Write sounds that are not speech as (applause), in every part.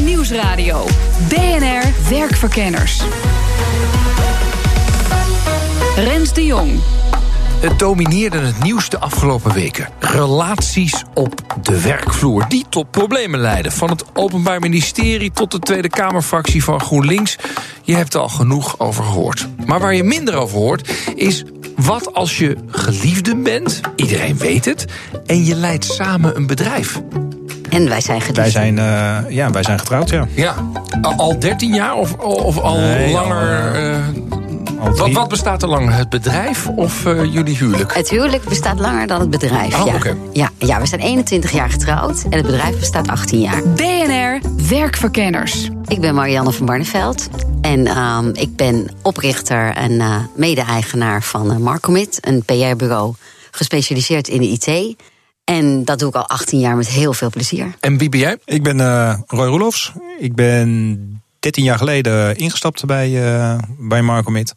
Nieuwsradio. BNR Werkverkenners. Rens de Jong. Het domineerde het nieuws de afgelopen weken. Relaties op de werkvloer die tot problemen leiden. Van het Openbaar Ministerie tot de Tweede Kamerfractie van GroenLinks. Je hebt er al genoeg over gehoord. Maar waar je minder over hoort is wat als je geliefde bent, iedereen weet het, en je leidt samen een bedrijf. En wij zijn geliefd. Wij zijn, uh, ja, wij zijn getrouwd, ja. Ja, al 13 jaar of, of al Nee, langer? al, eh, Al wat, wat bestaat er langer, het bedrijf of eh, jullie huwelijk? Het huwelijk bestaat langer dan het bedrijf. Oh, ja. oké. ja, ja, we zijn 21 jaar getrouwd en het bedrijf bestaat 18 jaar. BNR Werkverkenners. Ik ben Marianne van Barneveld en ehm, ik ben oprichter en eh, mede-eigenaar van eh, Marcomit, een PR-bureau gespecialiseerd in de IT. En dat doe ik al 18 jaar met heel veel plezier. En wie ben jij? Ik ben eh, Roy Roelofs. Ik ben 13 jaar geleden ingestapt bij, eh bij Marcomit.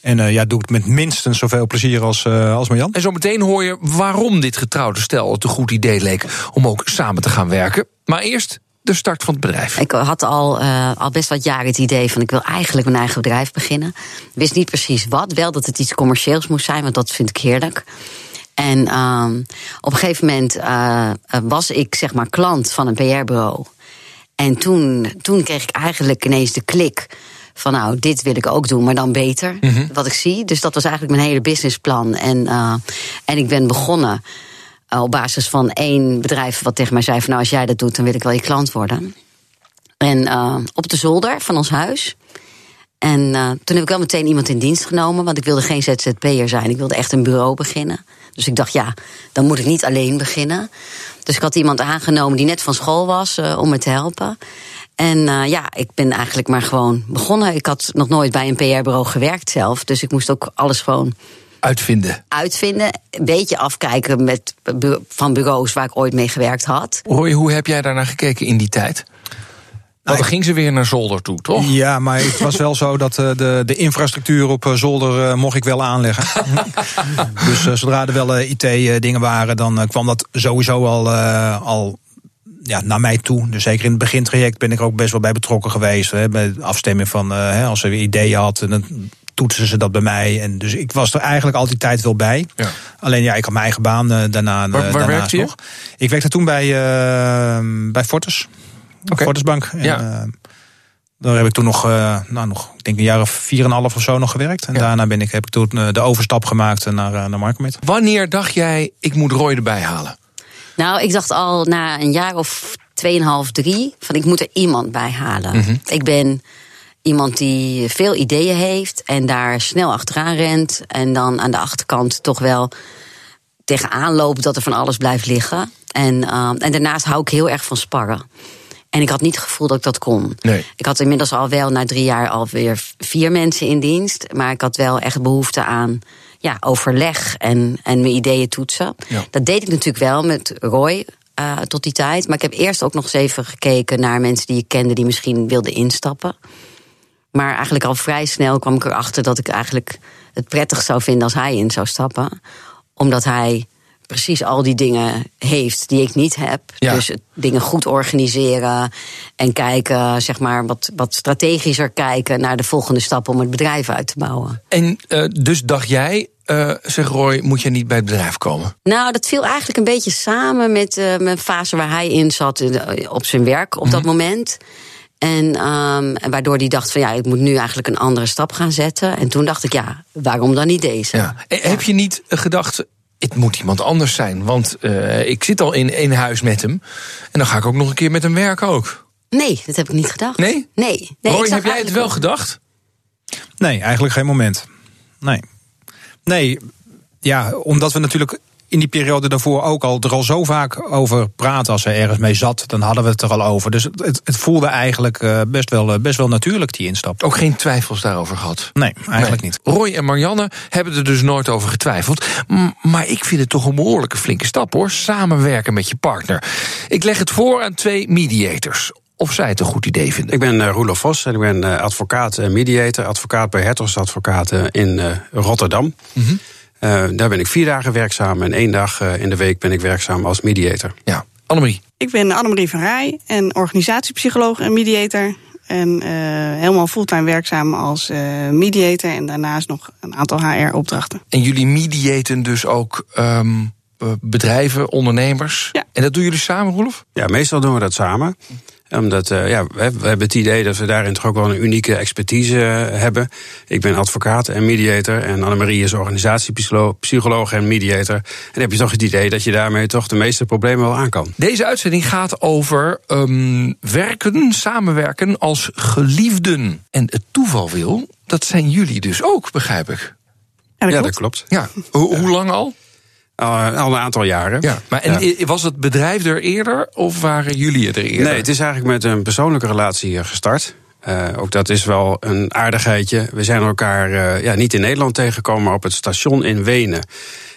En eh, ja, doe ik het met minstens zoveel plezier als, eh als Marjan. En zo meteen hoor je waarom dit getrouwde stel het een goed idee leek om ook samen te gaan werken. Maar eerst de start van het bedrijf. Ik had al, eh, al best wat jaren het idee van ik wil eigenlijk mijn eigen bedrijf beginnen. Wist niet precies wat, wel dat het iets commercieels moest zijn, want dat vind ik heerlijk. En ehm, op een gegeven moment eh, was ik zeg maar klant van een PR-bureau. En toen, toen kreeg ik eigenlijk ineens de klik van nou, dit wil ik ook doen, maar dan beter, wat ik zie. Dus dat was eigenlijk mijn hele businessplan. En, eh, en ik ben begonnen eh, op basis van één bedrijf wat tegen mij zei van nou, als jij dat doet, dan wil ik wel je klant worden. En op de zolder van ons huis. En eh, toen heb ik wel meteen iemand in dienst genomen, want ik wilde geen ZZP'er zijn. Ik wilde echt een bureau beginnen. Dus ik dacht, ja, dan moet ik niet alleen beginnen. Dus ik had iemand aangenomen die net van school was eh, om me te helpen. En eh, ja, ik ben eigenlijk maar gewoon begonnen. Ik had nog nooit bij een PR-bureau gewerkt zelf. Dus ik moest ook alles gewoon Uitvinden. uitvinden. Een beetje afkijken met, van bureaus waar ik ooit mee gewerkt had. Roy, hoe heb jij daarnaar gekeken in die tijd? Want dan ging ze weer naar zolder toe, toch? Ja, maar het was wel zo dat eh, de, de infrastructuur op eh, zolder eh, mocht ik wel aanleggen. (laughs) dus zodra er wel IT-dingen waren, dan kwam dat sowieso al, al ja, naar mij toe. Dus zeker in het begintraject ben ik er ook best wel bij betrokken geweest. Hè, bij afstemming van hè, als ze weer ideeën had, dan toetsen ze dat bij mij. En dus ik was er eigenlijk altijd tijd wel bij. Ja. Alleen ja, ik had mijn eigen baan daarna. Waar- waar werkte je? nog. Ik werkte toen bij, eh, bij Fortis. Oké. Fortisbank. En, Ja. eh, daar heb ik toen nog, eh, nou, nog ik denk een jaar of vier en een half of zo nog gewerkt. En Ja. daarna ben ik, heb ik toen eh, de overstap gemaakt naar, naar. Wanneer dacht jij, ik moet Roy erbij halen? Nou, ik dacht al na een jaar of tweeënhalf, drie... van ik moet er iemand bij halen. Mhm. Ik ben iemand die veel ideeën heeft... en daar snel achteraan rent... en dan aan de achterkant toch wel tegenaan loopt... dat er van alles blijft liggen. En, uh, en daarnaast hou ik heel erg van sparren. En ik had niet het gevoel dat ik dat kon. Nee. Ik had inmiddels al wel na drie jaar alweer vier mensen in dienst. Maar ik had wel echt behoefte aan ja, overleg en, en mijn ideeën toetsen. Ja. Dat deed ik natuurlijk wel met Roy uh, tot die tijd. Maar ik heb eerst ook nog eens even gekeken naar mensen die ik kende die misschien wilden instappen. Maar eigenlijk al vrij snel kwam ik erachter dat ik eigenlijk het prettig zou vinden als hij in zou stappen. Omdat hij precies al die dingen heeft die ik niet heb. Ja. Dus dingen goed organiseren en kijken, zeg maar, wat, wat strategischer kijken naar de volgende stap om het bedrijf uit te bouwen. En uh, dus dacht jij, uh, zeg Roy, moet je niet bij het bedrijf komen? Nou, dat viel eigenlijk een beetje samen met uh, mijn fase waar hij in zat op zijn werk op mm -hmm. dat moment. En um, waardoor hij dacht van ja, ik moet nu eigenlijk een andere stap gaan zetten. En toen dacht ik, ja, waarom dan niet deze? Ja. Ja. Heb je niet gedacht, het moet iemand anders zijn? Want uh, ik zit al in één huis met hem. En dan ga ik ook nog een keer met hem werken ook. Nee, dat heb ik niet gedacht. Nee? Nee. nee Roy, heb jij het wel gedacht? Nee, eigenlijk geen moment. Nee. Nee, ja, omdat we natuurlijk in die periode daarvoor ook al er al zo vaak over praten. Als ze ergens mee zat, dan hadden we het er al over. Dus het, het voelde eigenlijk uh, best, wel, uh, best wel natuurlijk, die instap. Ook geen twijfels daarover gehad? Nee, eigenlijk nee. niet. Roy en Marianne hebben er dus nooit over getwijfeld. Maar ik vind het toch een behoorlijke flinke stap hoor. Samenwerken met je partner. Ik leg het voor aan twee mediators of zij het een goed idee vinden. Ik ben uh, Roelof Vos en ik ben uh, advocaat en mediator. Advocaat bij Hertogs Advocaten in uh, Rotterdam. Mm -hmm. Daar ben ik vier dagen werkzaam en één dag in de week ben ik werkzaam als mediator. Ja, Annemarie. Ik ben Annemarie van Rij en organisatiepsycholoog en mediator. En helemaal fulltime werkzaam als mediator en daarnaast nog een aantal HR-opdrachten. En jullie mediaten dus ook um, bedrijven, ondernemers? Ja. En dat doen jullie samen, Roelof? Ja, meestal doen we dat samen omdat uh, ja, we, we, hebben het idee dat we daarin toch ook wel een unieke expertise hebben. Ik ben advocaat en mediator. En Annemarie is organisatiepsycholoog en mediator. En dan heb je toch het idee dat je daarmee toch de meeste problemen wel aan kan. Deze uitzending gaat over um, werken, samenwerken als geliefden. En het toeval wil, dat zijn jullie dus ook, begrijp ik. Ja, dat, ja, dat klopt. Ja. Ho hoe lang al? Uh, al een aantal jaren. Ja, maar en ja. was het bedrijf er eerder of waren jullie er eerder? Nee, het is eigenlijk met een persoonlijke relatie gestart. Uh, ook dat is wel een aardigheidje. We zijn elkaar uh, ja, niet in Nederland tegengekomen, maar op het station in Wenen.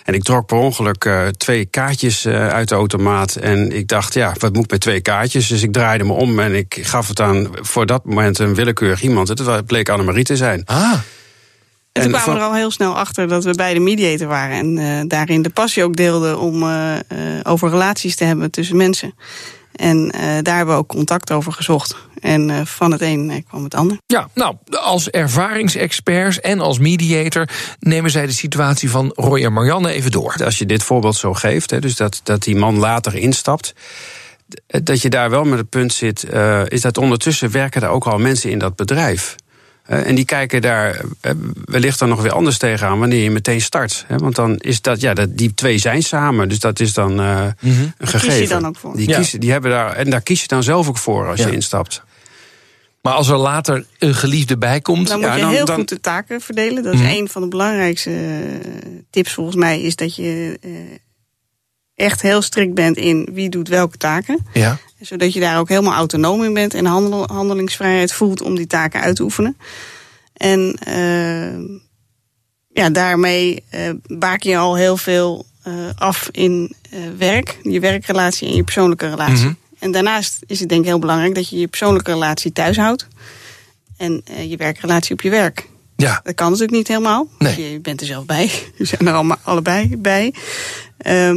En ik trok per ongeluk uh, twee kaartjes uit de automaat. En ik dacht, ja, wat moet ik met twee kaartjes? Dus ik draaide me om en ik gaf het aan voor dat moment een willekeurig iemand. Het bleek Annemarie te zijn. Ah. En toen kwamen we er al heel snel achter dat we beide mediator waren. En uh, daarin de passie ook deelden om uh, uh, over relaties te hebben tussen mensen. En daar hebben we ook contact over gezocht. En van het een kwam het ander. Ja, nou, als ervaringsexperts en als mediator nemen zij de situatie van Roy en Marianne even door. Als je dit voorbeeld zo geeft, hè, dus dat, dat die man later instapt dat je daar wel met het punt zit, is dat ondertussen werken er ook al mensen in dat bedrijf. Uh, en die kijken daar uh, wellicht dan nog weer anders tegenaan wanneer je meteen start. Hè? Want dan is dat, ja, dat, die twee zijn samen. Dus dat is dan uh, mm -hmm. een gegeven. Kies je dan ook voor? Die, ja. kiezen, die hebben daar, en daar kies je dan zelf ook voor als ja. je instapt. Maar als er later een geliefde bij komt. Dan moet je ja, dan, heel dan, goed de taken verdelen. Dat is Mhm. mm -hmm. een van de belangrijkste tips volgens mij. Is dat je echt heel strikt bent in wie doet welke taken. Ja. Zodat je daar ook helemaal autonoom in bent en handel, handelingsvrijheid voelt om die taken uit te oefenen. En uh, ja, daarmee uh, baak je al heel veel uh, af in werk, je werkrelatie en je persoonlijke relatie. Mm -hmm. En daarnaast is het denk ik heel belangrijk dat je je persoonlijke relatie thuis houdt. En je werkrelatie op je werk. Ja. Dat kan natuurlijk niet helemaal. Nee. Je bent er zelf bij. (laughs) Je zijn er allemaal, allebei bij.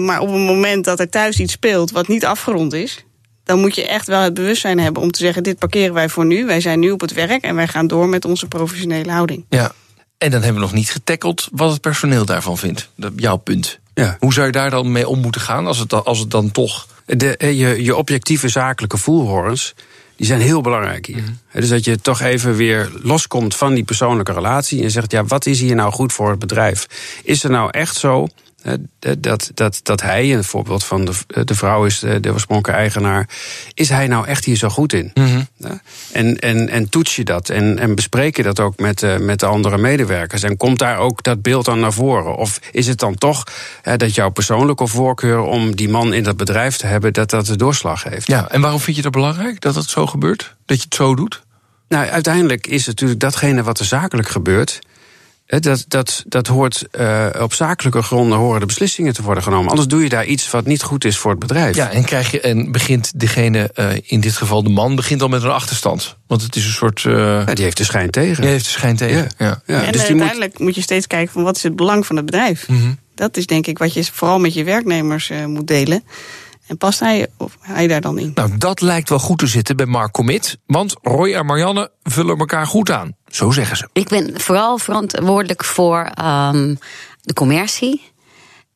Maar op het moment dat er thuis iets speelt wat niet afgerond is dan moet je echt wel het bewustzijn hebben om te zeggen: dit parkeren wij voor nu. Wij zijn nu op het werk en wij gaan door met onze professionele houding. Ja, en dan hebben we nog niet getackeld wat het personeel daarvan vindt. Dat, jouw punt. Ja. Hoe zou je daar dan mee om moeten gaan als het, dan, als het dan toch. De, je, je objectieve zakelijke voelhorens. Die zijn heel belangrijk hier. Mm -hmm. Dus dat je toch even weer loskomt van die persoonlijke relatie. En zegt: ja, wat is hier nou goed voor het bedrijf? Is er nou echt zo dat, dat, dat hij, een voorbeeld van de, de vrouw is de, de oorspronkelijke eigenaar, is hij nou echt hier zo goed in? Mm -hmm. en, en, en toets je dat en, en bespreek je dat ook met, uh, met de andere medewerkers? En komt daar ook dat beeld dan naar voren? Of is het dan toch uh, dat jouw persoonlijke voorkeur om die man in dat bedrijf te hebben, dat dat de doorslag heeft? Ja, en waarom vind je dat belangrijk dat het zo gebeurt? Dat je het zo doet? Nou, uiteindelijk is natuurlijk datgene wat er zakelijk gebeurt. Dat, dat, dat hoort uh, op zakelijke gronden horen de beslissingen te worden genomen. Anders doe je daar iets wat niet goed is voor het bedrijf. Ja, en, krijg je, en begint degene, uh, in dit geval de man, begint al met een achterstand. Want het is een soort. Uh... Ja, die heeft de schijn tegen. Die heeft de schijn tegen. Ja. ja. ja. En dus uiteindelijk moet... moet... je steeds kijken van wat is het belang van het bedrijf. Mm -hmm. Dat is denk ik wat je vooral met je werknemers moet delen. En past hij, of hij daar dan in? Nou, dat lijkt wel goed te zitten bij Mark Commit. Want Roy en Marianne vullen elkaar goed aan. Zo zeggen ze. Ik ben vooral verantwoordelijk voor um, de commercie.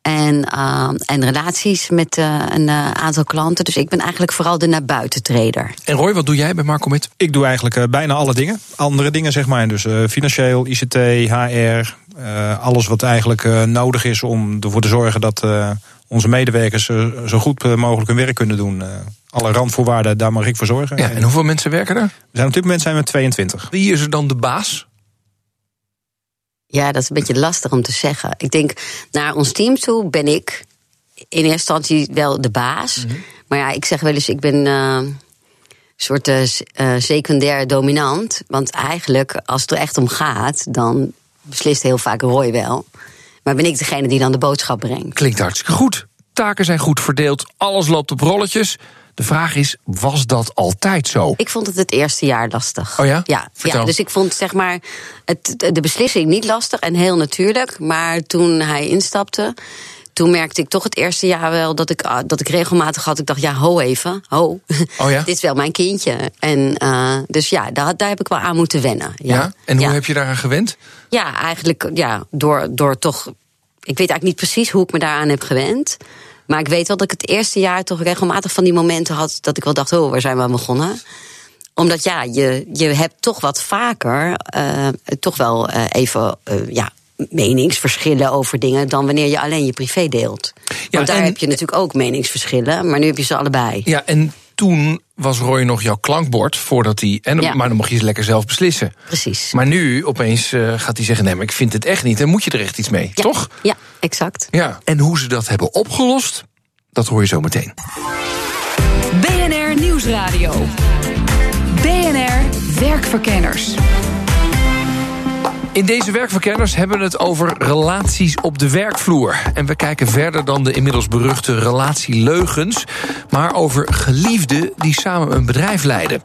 En, uh, en relaties met uh, een uh, aantal klanten. Dus ik ben eigenlijk vooral de naar buiten trader. En Roy, wat doe jij bij Mark Commit? Ik doe eigenlijk uh, bijna alle dingen. Andere dingen, zeg maar. Dus uh, financieel, ICT, HR. Uh, alles wat eigenlijk uh, nodig is om ervoor te zorgen dat uh, onze medewerkers uh, zo goed mogelijk hun werk kunnen doen. Uh, alle randvoorwaarden, daar mag ik voor zorgen. Ja, en hoeveel mensen werken er? We zijn op dit moment zijn we 22. Wie is er dan de baas? Ja, dat is een beetje lastig om te zeggen. Ik denk, naar ons team toe ben ik in eerste instantie wel de baas. Mhm. Maar ja, ik zeg wel eens, ik ben eh, een soort eh, eh, secundair dominant. Want eigenlijk, als het er echt om gaat, dan beslist heel vaak Roy wel. Maar ben ik degene die dan de boodschap brengt. Klinkt hartstikke goed. Taken zijn goed verdeeld, alles loopt op rolletjes. De vraag is, was dat altijd zo? Ik vond het het eerste jaar lastig. Oh ja? Ja, ja dus ik vond zeg maar het, de beslissing niet lastig en heel natuurlijk. Maar toen hij instapte, toen merkte ik toch het eerste jaar wel dat ik, ah, dat ik regelmatig had. Ik dacht, ja, ho even, ho. Oh ja? (laughs) Dit is wel mijn kindje. En eh, dus ja, daar, daar heb ik wel aan moeten wennen. Ja, Ja? En hoe ja. heb je daaraan gewend? Ja, eigenlijk ja, door, door toch. Ik weet eigenlijk niet precies hoe ik me daaraan heb gewend. Maar ik weet wel dat ik het eerste jaar toch regelmatig van die momenten had. dat ik wel dacht: oh, waar zijn we aan begonnen? Omdat ja, je, je hebt toch wat vaker. eh, toch wel eh, even. ja, meningsverschillen over dingen. dan wanneer je alleen je privé deelt. Want daar en- heb je natuurlijk ook meningsverschillen. maar nu heb je ze allebei. Ja, en toen was Roy nog jouw klankbord voordat hij. En, Ja. Maar dan mocht je lekker zelf beslissen. Precies. Maar nu opeens eh, gaat hij zeggen: nee, maar ik vind het echt niet. Dan moet je er echt iets mee, Ja, toch? Ja, exact. Ja. En hoe ze dat hebben opgelost, dat hoor je zo meteen. BNR Nieuwsradio. BNR Werkverkenners. In deze werkverkenners hebben we het over relaties op de werkvloer. En we kijken verder dan de inmiddels beruchte relatieleugens, maar over geliefden die samen een bedrijf leiden.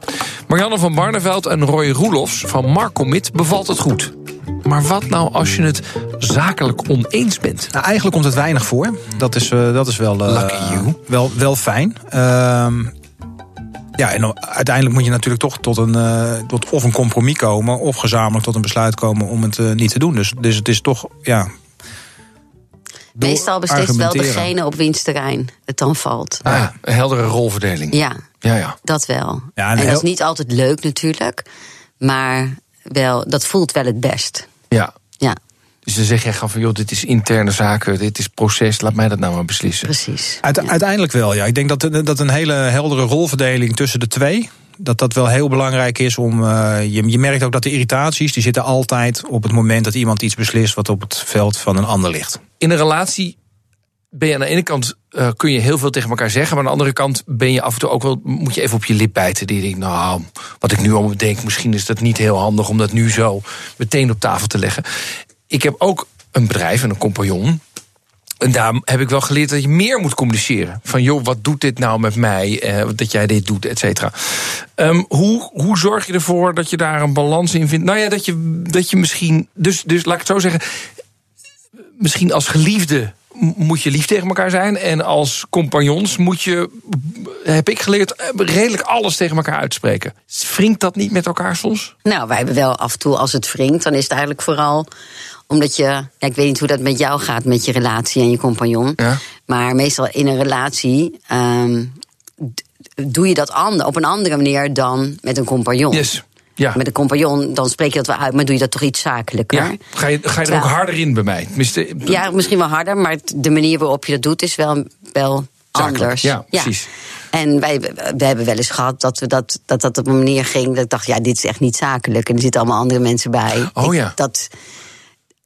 Marianne van Barneveld en Roy Roelofs van Marcommit bevalt het goed. Maar wat nou als je het zakelijk oneens bent? Nou, eigenlijk komt het weinig voor. Dat is, eh, dat is wel, eh, Lucky you. wel, wel fijn. Ehm, ja, en uiteindelijk moet je natuurlijk toch tot, een, eh, tot of een compromis komen... of gezamenlijk tot een besluit komen om het eh, niet te doen. Dus, dus het is toch, ja... Meestal beslist wel degene op wiens terrein het dan valt. Ah, ja, een heldere rolverdeling. Ja, Ja, ja. dat wel. Ja, en en dat is niet altijd leuk natuurlijk. Maar wel, dat voelt wel het best. ja. Dus dan zeg gewoon van, joh, dit is interne zaken, dit is proces, laat mij dat nou maar beslissen. precies. Uite- Uiteindelijk wel, ja. Ik denk dat, dat een hele heldere rolverdeling tussen de twee... dat dat wel heel belangrijk is om... eh, je, je merkt ook dat de irritaties... die zitten altijd op het moment dat iemand iets beslist... wat op het veld van een ander ligt. in een relatie ben je aan de ene kant eh, kun je heel veel tegen elkaar zeggen, maar aan de andere kant ben je af en toe ook wel moet je even op je lip bijten. Die denkt, nou, wat ik nu al denk, misschien is dat niet heel handig om dat nu zo meteen op tafel te leggen. Ik heb ook een bedrijf en een compagnon. En daar heb ik wel geleerd dat je meer moet communiceren. Van joh, wat doet dit nou met mij? Eh, dat jij dit doet, et cetera. Ehm, hoe, hoe zorg je ervoor dat je daar een balans in vindt? Nou ja, dat je, dat je misschien. Dus, dus laat ik het zo zeggen misschien als geliefde moet je lief tegen elkaar zijn. En als compagnons moet je, heb ik geleerd, eh, redelijk alles tegen elkaar uitspreken. Wringt dat niet met elkaar soms? Nou, wij hebben wel af en toe, als het wringt, dan is het eigenlijk vooral omdat je. Ja, ik weet niet hoe dat met jou gaat, met je relatie en je compagnon. Ja. Maar meestal in een relatie. ehm, doe je dat ander, op een andere manier dan met een compagnon. Yes. Ja. Met een compagnon, dan spreek je dat wel uit, maar doe je dat toch iets zakelijker. ja. Ga, je, ga je er ook harder in bij mij? Tenminste, Ja, misschien wel harder, maar de manier waarop je dat doet is wel, wel Zakelijk, anders. ja, precies. En wij we hebben wel eens gehad dat, we dat, dat dat op een manier ging dat ik dacht, ja, dit is echt niet zakelijk. En er zitten allemaal andere mensen bij. Oh Ik- ja. Dat,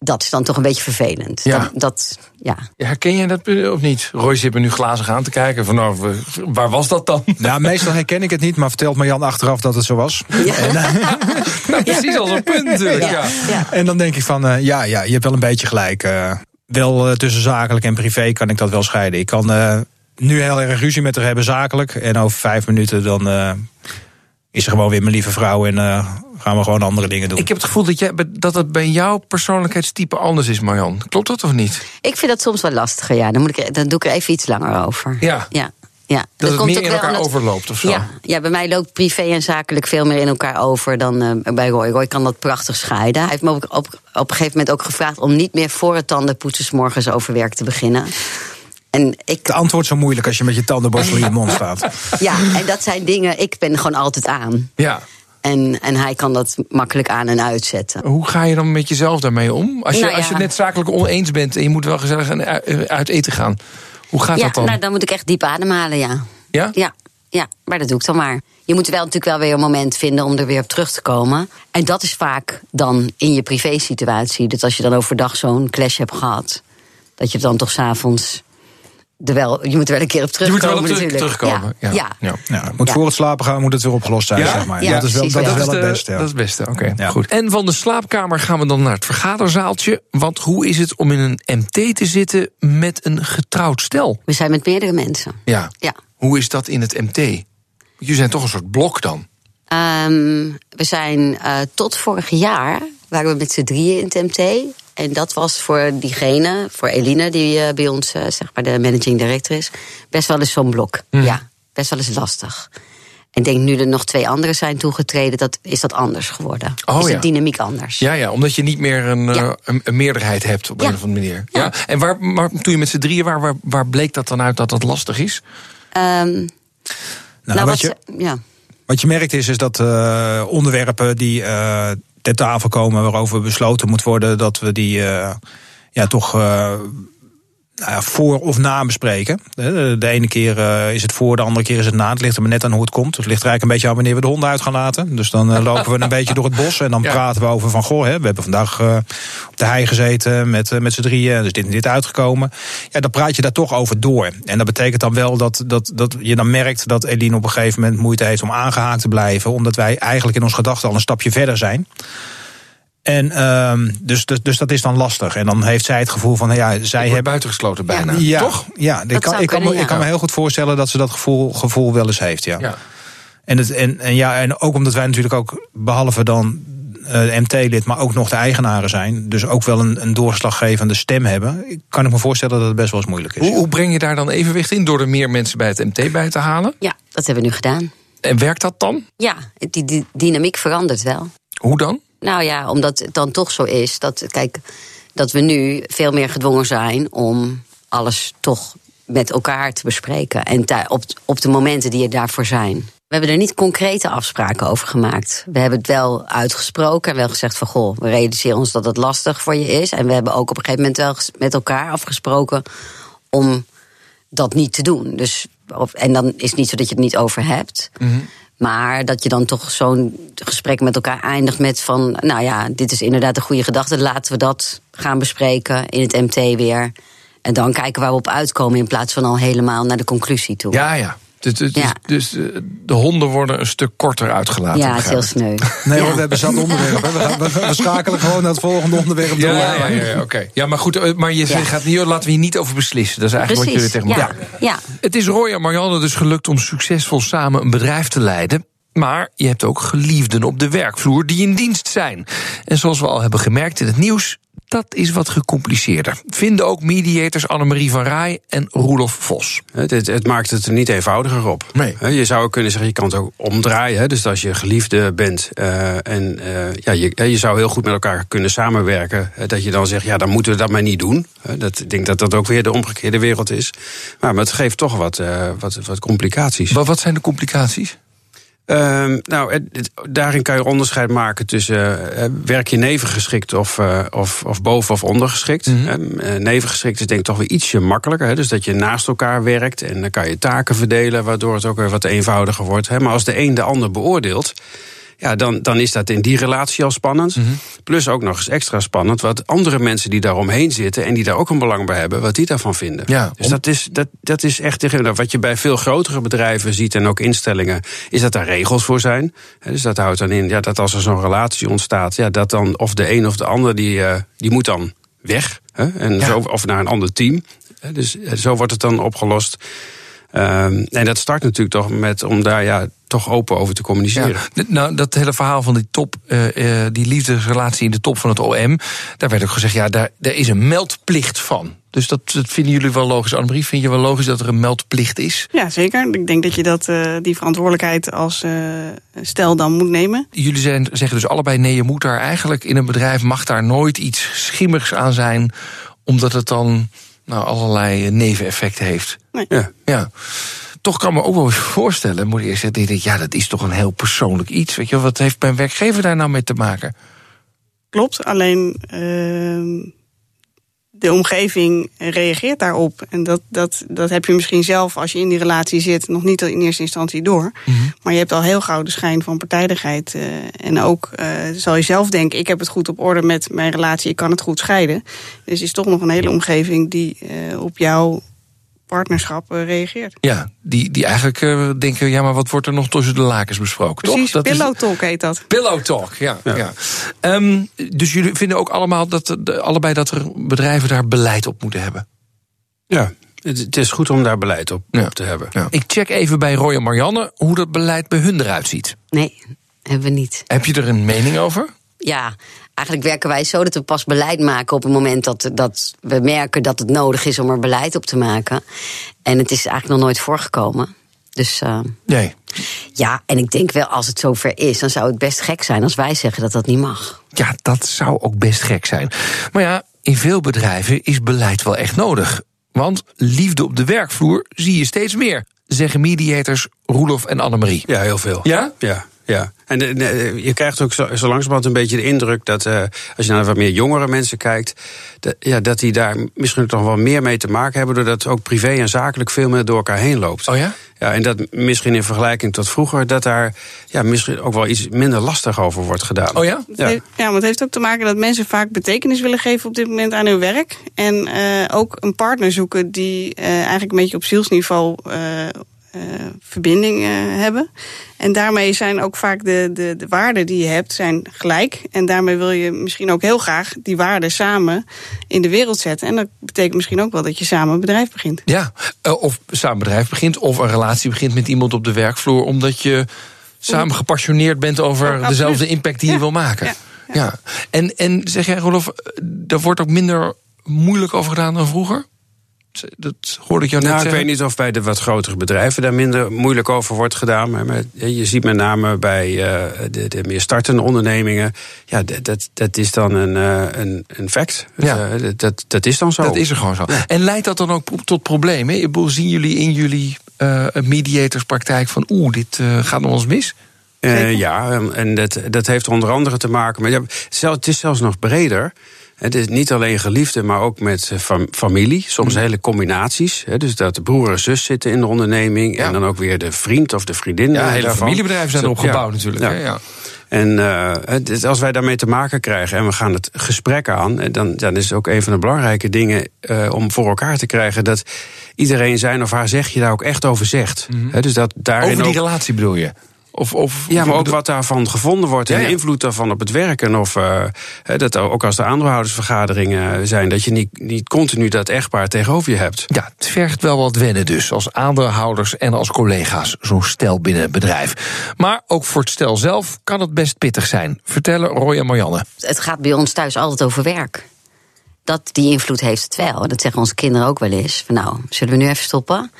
dat is dan toch een beetje vervelend. Ja. Dat, dat, ja. herken je dat eh, of niet? Roy zit me nu glazig aan te kijken. Van, nou, waar was dat dan? Nou, meestal herken ik het niet, maar vertelt Marjan achteraf dat het zo was. (laughs) (laughs) Nou, precies als een punt natuurlijk. Ja. Ja. En dan denk ik van, eh, ja, ja, je hebt wel een beetje gelijk. eh, wel eh, tussen zakelijk en privé kan ik dat wel scheiden. Ik kan eh, nu heel erg ruzie met haar hebben zakelijk. En over vijf minuten dan eh, is ze gewoon weer mijn lieve vrouw. En eh, gaan we gewoon andere dingen doen. Ik heb het gevoel dat, jij, dat het bij jouw persoonlijkheidstype anders is, Marjan. Klopt dat of niet? Ik vind dat soms wel lastiger, ja. Dan, moet ik, dan doe ik er even iets langer over. Ja. Ja. ja. Dat, het komt meer ook in wel elkaar omdat- overloopt of zo? Ja, ja, bij mij loopt privé en zakelijk veel meer in elkaar over dan eh, bij Roy. Roy kan dat prachtig scheiden. Hij heeft me op, op een gegeven moment ook gevraagd om niet meer voor het tandenpoetsen 's morgens over werk te beginnen. En ik, Het antwoord zo moeilijk als je met je tandenborstel in je mond staat. ja, en dat zijn dingen, ik ben gewoon altijd aan. Ja. En, en hij kan dat makkelijk aan en uitzetten. Hoe ga je dan met jezelf daarmee om? Als je, Nou ja. als je het net zakelijk oneens bent en je moet wel gezellig aan- eh, uit eten gaan. Hoe gaat Ja, dat dan? nou dan moet ik echt diep ademhalen, ja. ja? Ja, ja, maar dat doe ik dan maar. Je moet wel natuurlijk wel weer een moment vinden om er weer op terug te komen. En dat is vaak dan in je privésituatie. Dat als je dan overdag zo'n clash hebt gehad, dat je dan toch s'avonds er wel, je moet er wel een keer op Je moet er terugkomen wel op terug- natuurlijk. terugkomen. Ja. Ja. Ja. Ja, het moet Ja. voor het slapen gaan moet het weer opgelost zijn, Ja? zeg maar. Ja, dat is wel, dat is wel het beste. ja. Dat is het beste, oké. Ja. Goed. En van de slaapkamer gaan we dan naar het vergaderzaaltje. Want hoe is het om in een MT te zitten met een getrouwd stel? We zijn met meerdere mensen. Ja. Ja. Hoe is dat in het MT? Jullie zijn toch een soort blok dan? Ehm, we zijn eh, tot vorig jaar waren we met z'n drieën in het MT. En dat was voor diegene, voor Eline, die eh, bij ons eh, zeg maar de managing director is, best wel eens zo'n blok. Mhm. Ja, best wel eens lastig. En ik denk nu er nog twee anderen zijn toegetreden, dat, is dat anders geworden. Oh, is ja. de dynamiek anders. Ja, ja, omdat je niet meer een, Ja. eh, een, een meerderheid hebt op Ja. een of andere manier. Ja. En waar, maar toen je met z'n drieën waar, waar, waar bleek dat dan uit dat dat lastig is? Ehm, Nou, nou, wat, wat je, ja. wat je merkt is, is dat onderwerpen die ter tafel komen waarover besloten moet worden, dat we die eh, ja, toch eh, nou ja, voor of na bespreken. De, ene keer eh, is het voor, de andere keer is het na. Het ligt er maar net aan hoe het komt. Het ligt er eigenlijk een beetje aan wanneer we de honden uit gaan laten. Dus dan eh, lopen we een (laughs) beetje door het bos en dan Ja. praten we over van goh, hè, we hebben vandaag eh, op de hei gezeten met, met z'n drieën. Dus dit en dit uitgekomen. Ja, dan praat je daar toch over door. En dat betekent dan wel dat, dat, dat je dan merkt dat Eline op een gegeven moment moeite heeft om aangehaakt te blijven. Omdat wij eigenlijk in ons gedachten al een stapje verder zijn. En ehm, dus, dus, dus dat is dan lastig. En dan heeft zij het gevoel van, ja, zij hebben. buitengesloten bijna. Ja, Toch? Ja, ik kan, ik, kan me, ik kan me heel goed voorstellen dat ze dat gevoel, gevoel wel eens heeft. Ja. Ja. En, het, en, en, ja, en ook omdat wij natuurlijk ook, behalve dan eh, MT-lid, maar ook nog de eigenaren zijn. Dus ook wel een, een doorslaggevende stem hebben. Kan ik me voorstellen dat het best wel eens moeilijk is. Hoe, hoe breng je daar dan evenwicht in door er meer mensen bij het MT bij te halen? ja, dat hebben we nu gedaan. En werkt dat dan? Ja, die, die dynamiek verandert wel. Hoe dan? Nou ja, omdat het dan toch zo is dat, kijk, dat we nu veel meer gedwongen zijn om alles toch met elkaar te bespreken. En op, op de momenten die er daarvoor zijn. We hebben er niet concrete afspraken over gemaakt. We hebben het wel uitgesproken en wel gezegd van goh, we realiseren ons dat het lastig voor je is. En we hebben ook op een gegeven moment wel met elkaar afgesproken om dat niet te doen. Dus, of, en dan is het niet zo dat je het niet over hebt. Maar dat je dan toch zo'n gesprek met elkaar eindigt met van... nou ja, dit is inderdaad een goede gedachte. Laten we dat gaan bespreken in het MT weer. En dan kijken waar we op uitkomen... in plaats van al helemaal naar de conclusie toe. Ja, ja. Dus, dus, Ja. dus de honden worden een stuk korter uitgelaten. Ja, het is heel sneu. Nee hoor, Ja. we hebben zat onderwerp. hè. We, gaan- we, we schakelen gewoon naar het volgende onderwerp door. Ja, ja, ja, ja, oké. Ja, maar goed, eh, maar je Ja. gaat niet, laten we hier niet over beslissen. Dat is eigenlijk Precies, wat jullie tegen ja. elkaar. ja. Het is Roy en Marianne dus gelukt om succesvol samen een bedrijf te leiden. Maar je hebt ook geliefden op de werkvloer die in dienst zijn. En zoals we al hebben gemerkt in het nieuws, dat is wat gecompliceerder. Vinden ook mediators Annemarie van Rij en Roelof Vos. Het, het, het maakt het er niet eenvoudiger op. Nee. Je zou kunnen zeggen, je kan het ook omdraaien. Dus als je geliefde bent eh, en eh, ja, je, je zou heel goed met elkaar kunnen samenwerken. Dat je dan zegt, ja, dan moeten we dat maar niet doen. Dat, ik denk dat dat ook weer de omgekeerde wereld is. Maar, maar het geeft toch wat, eh, wat, wat complicaties. Wat, wat zijn de complicaties? Ehm, nou, het- het- daarin kan je onderscheid maken tussen eh, werk je nevengeschikt of, eh, of, of boven- of ondergeschikt. Mhm. Ehm, eh, nevengeschikt is denk ik toch weer ietsje makkelijker. Hè? Dus dat je naast elkaar werkt en dan kan je taken verdelen, waardoor het ook weer wat eenvoudiger wordt. Hè? Maar als de een de ander beoordeelt. Ja, dan, dan is dat in die relatie al spannend. Mhm. Plus ook nog eens extra spannend wat andere mensen die daaromheen zitten en die daar ook een belang bij hebben, wat die daarvan vinden. Ja, dus om- dat is, dat, dat is echt wat je bij veel grotere bedrijven ziet en ook instellingen, is dat daar regels voor zijn. Dus dat houdt dan in ja, dat als er zo'n relatie ontstaat, ja, dat dan of de een of de ander die, eh, die moet dan weg. Hè, en Ja. zo, of naar een ander team. Dus eh, zo wordt het dan opgelost. Ehm, en dat start natuurlijk toch met om daar ja, toch open over te communiceren. Ja, nou, dat hele verhaal van die top, eh, eh, die liefdesrelatie in de top van het OM, daar werd ook gezegd, ja, daar, daar is een meldplicht van. Dus dat, dat vinden jullie wel logisch. Annemarie, vind je wel logisch dat er een meldplicht is? Ja, zeker. Ik denk dat je dat, eh, die verantwoordelijkheid als eh, stel dan moet nemen. Jullie zijn, zeggen dus allebei, nee, je moet daar eigenlijk in een bedrijf, mag daar nooit iets schimmigs aan zijn, omdat het dan nou, allerlei neveneffecten heeft. Ja. Ja. Toch kan me ook wel eens voorstellen, moet ik eerst zeggen, denk, ja, dat is toch een heel persoonlijk iets. Weet je, wat heeft mijn werkgever daar nou mee te maken? Klopt, alleen ehm, de omgeving reageert daarop. En dat, dat, dat heb je misschien zelf, als je in die relatie zit, nog niet in eerste instantie door. Maar je hebt al heel gauw de schijn van partijdigheid. eh, en ook eh, zal je zelf denken, ik heb het goed op orde met mijn relatie, ik kan het goed scheiden. Dus is toch nog een hele omgeving die eh, op jou partnerschap uh, reageert. Ja, die, die eigenlijk uh, denken, ja, maar wat wordt er nog tussen de lakens besproken? Precies, toch? pillow talk heet dat. Pillow talk, ja. ja. ja. Um, dus jullie vinden ook allemaal dat de, allebei dat er bedrijven daar beleid op moeten hebben? Ja, het is goed om daar beleid op, ja. op te hebben. Ja. Ik check even bij Roy en Marianne hoe dat beleid bij hun eruit ziet. Nee, hebben we niet. Heb je er een mening over? Ja, eigenlijk werken wij zo dat we pas beleid maken op het moment dat, dat we merken dat het nodig is om er beleid op te maken. En het is eigenlijk nog nooit voorgekomen. Dus. Uh, nee. Ja, en ik denk wel, als het zover is, dan zou het best gek zijn als wij zeggen dat dat niet mag. Ja, dat zou ook best gek zijn. Maar ja, in veel bedrijven is beleid wel echt nodig. Want liefde op de werkvloer zie je steeds meer, zeggen mediators Roelof en Annemarie. Ja, heel veel. Ja? Ja. Ja, en de, de, je krijgt ook zo, zo langzamerhand een beetje de indruk dat uh, als je naar wat meer jongere mensen kijkt, dat, ja, dat die daar misschien toch wel meer mee te maken hebben, doordat ook privé en zakelijk veel meer door elkaar heen loopt. Oh ja? Ja, en dat misschien in vergelijking tot vroeger, dat daar ja, misschien ook wel iets minder lastig over wordt gedaan. Oh ja? Ja, ja maar het heeft ook te maken dat mensen vaak betekenis willen geven op dit moment aan hun werk. En uh, ook een partner zoeken die uh, eigenlijk een beetje op zielsniveau uh, verbinding uh, hebben. En daarmee zijn ook vaak de, de, de waarden die je hebt zijn gelijk. En daarmee wil je misschien ook heel graag die waarden samen in de wereld zetten. En dat betekent misschien ook wel dat je samen een bedrijf begint. Ja, of samen een bedrijf begint, of een relatie begint met iemand op de werkvloer, omdat je samen gepassioneerd bent over ja, dezelfde impact die ja. je wil maken. Ja. Ja. En, en zeg jij, Rolof, daar wordt ook minder moeilijk over gedaan dan vroeger? Dat hoorde ik jou net nou, zeggen. Ik weet niet of bij de wat grotere bedrijven daar minder moeilijk over wordt gedaan. Maar je ziet met name bij uh, de, de, meer startende ondernemingen. Ja, dat, dat is dan een, uh, een, een fact. Ja. Uh, dat, dat is dan zo. Dat is er gewoon zo. Ja. En leidt dat dan ook tot problemen? Zien jullie in jullie mediatorspraktijk van oeh, dit gaat nog eens mis? Uh, ja, en dat, dat heeft er onder andere te maken met. Ja, het is zelfs nog breder. Het is niet alleen geliefde, maar ook met fam familie. Soms mm. hele combinaties. Hè, dus dat de broer en zus zitten in de onderneming. Ja. En dan ook weer de vriend of de vriendin. Ja, hele familiebedrijven zijn erop gebouwd natuurlijk. Ja. Hè, ja. En uh, als wij daarmee te maken krijgen en we gaan het gesprek aan, dan, dan is het ook een van de belangrijke dingen uh, om voor elkaar te krijgen dat iedereen zijn of haar zegje daar ook echt over zegt. Mm -hmm. He, dus dat daarin over die ook, relatie bedoel je? Of, of, ja, maar ook wat daarvan gevonden wordt en Ja, ja. de invloed daarvan op het werken. Of uh, dat ook als er aandeelhoudersvergaderingen zijn, dat je niet, niet continu dat echtpaar tegenover je hebt. Ja, het vergt wel wat wennen dus, als aandeelhouders en als collega's, zo'n stel binnen het bedrijf. Maar ook voor het stel zelf kan het best pittig zijn, vertellen Roy en Marianne. Het gaat bij ons thuis altijd over werk. Dat, die invloed heeft het wel. Dat zeggen onze kinderen ook wel eens. Van nou, zullen we nu even stoppen?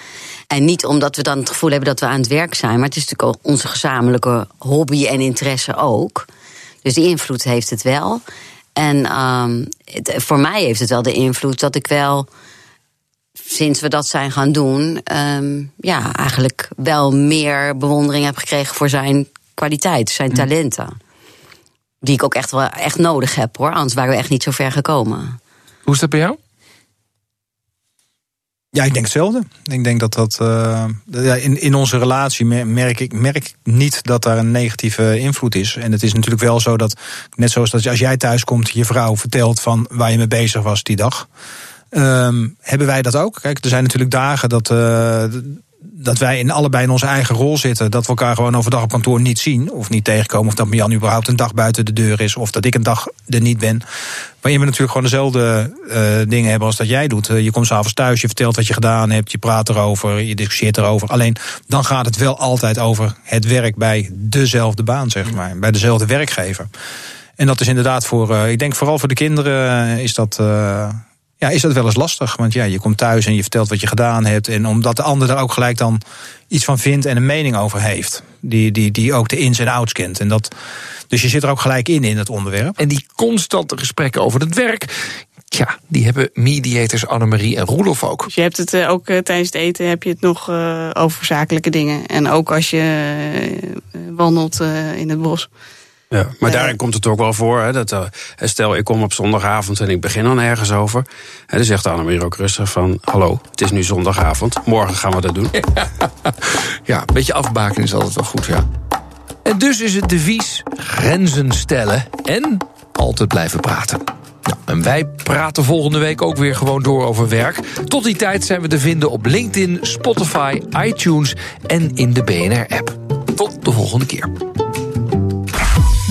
En niet omdat we dan het gevoel hebben dat we aan het werk zijn, maar het is natuurlijk ook onze gezamenlijke hobby en interesse ook. Dus die invloed heeft het wel. En um, het, voor mij heeft het wel de invloed dat ik wel, sinds we dat zijn gaan doen, um, ja, eigenlijk wel meer bewondering heb gekregen voor zijn kwaliteit, zijn talenten. Die ik ook echt wel echt nodig heb hoor, anders waren we echt niet zo ver gekomen. Hoe is dat bij jou? Ja, ik denk hetzelfde. Ik denk dat dat. Uh, in, in onze relatie merk ik merk niet dat daar een negatieve invloed is. En het is natuurlijk wel zo dat, net zoals dat als jij thuis komt, je vrouw vertelt van waar je mee bezig was die dag. Um, hebben wij dat ook? Kijk, er zijn natuurlijk dagen dat. Uh, dat wij in allebei in onze eigen rol zitten. Dat we elkaar gewoon overdag op kantoor niet zien. Of niet tegenkomen. Of dat Jan überhaupt een dag buiten de deur is. Of dat ik een dag er niet ben. Waarin we natuurlijk gewoon dezelfde uh, dingen hebben als dat jij doet. Uh, je komt s'avonds thuis, je vertelt wat je gedaan hebt. Je praat erover, je discussieert erover. Alleen dan gaat het wel altijd over het werk bij dezelfde baan, zeg maar. Bij dezelfde werkgever. En dat is inderdaad voor, uh, ik denk vooral voor de kinderen is dat ja, is dat wel eens lastig. Want ja, je komt thuis en je vertelt wat je gedaan hebt. En omdat de ander daar ook gelijk dan iets van vindt en een mening over heeft. Die, die, die ook de ins en outs kent. En dat, dus je zit er ook gelijk in, in het onderwerp. En die constante gesprekken over het werk. Ja, die hebben mediators Annemarie en Roelof ook. Dus je hebt het uh, ook uh, tijdens het eten heb je het nog uh, over zakelijke dingen. En ook als je wandelt in het bos. Ja, maar ja. daarin komt het ook wel voor. Hè, dat, uh, stel, ik kom op zondagavond en ik begin dan ergens over. Hè, dan zegt Annemarie ook rustig van... hallo, het is nu zondagavond, morgen gaan we dat doen. (laughs) ja, een beetje afbaken is altijd wel goed, ja. En dus is het devies grenzen stellen en altijd blijven praten. Nou, en wij praten volgende week ook weer gewoon door over werk. Tot die tijd zijn we te vinden op LinkedIn, Spotify, iTunes en in de BNR-app. Tot de volgende keer.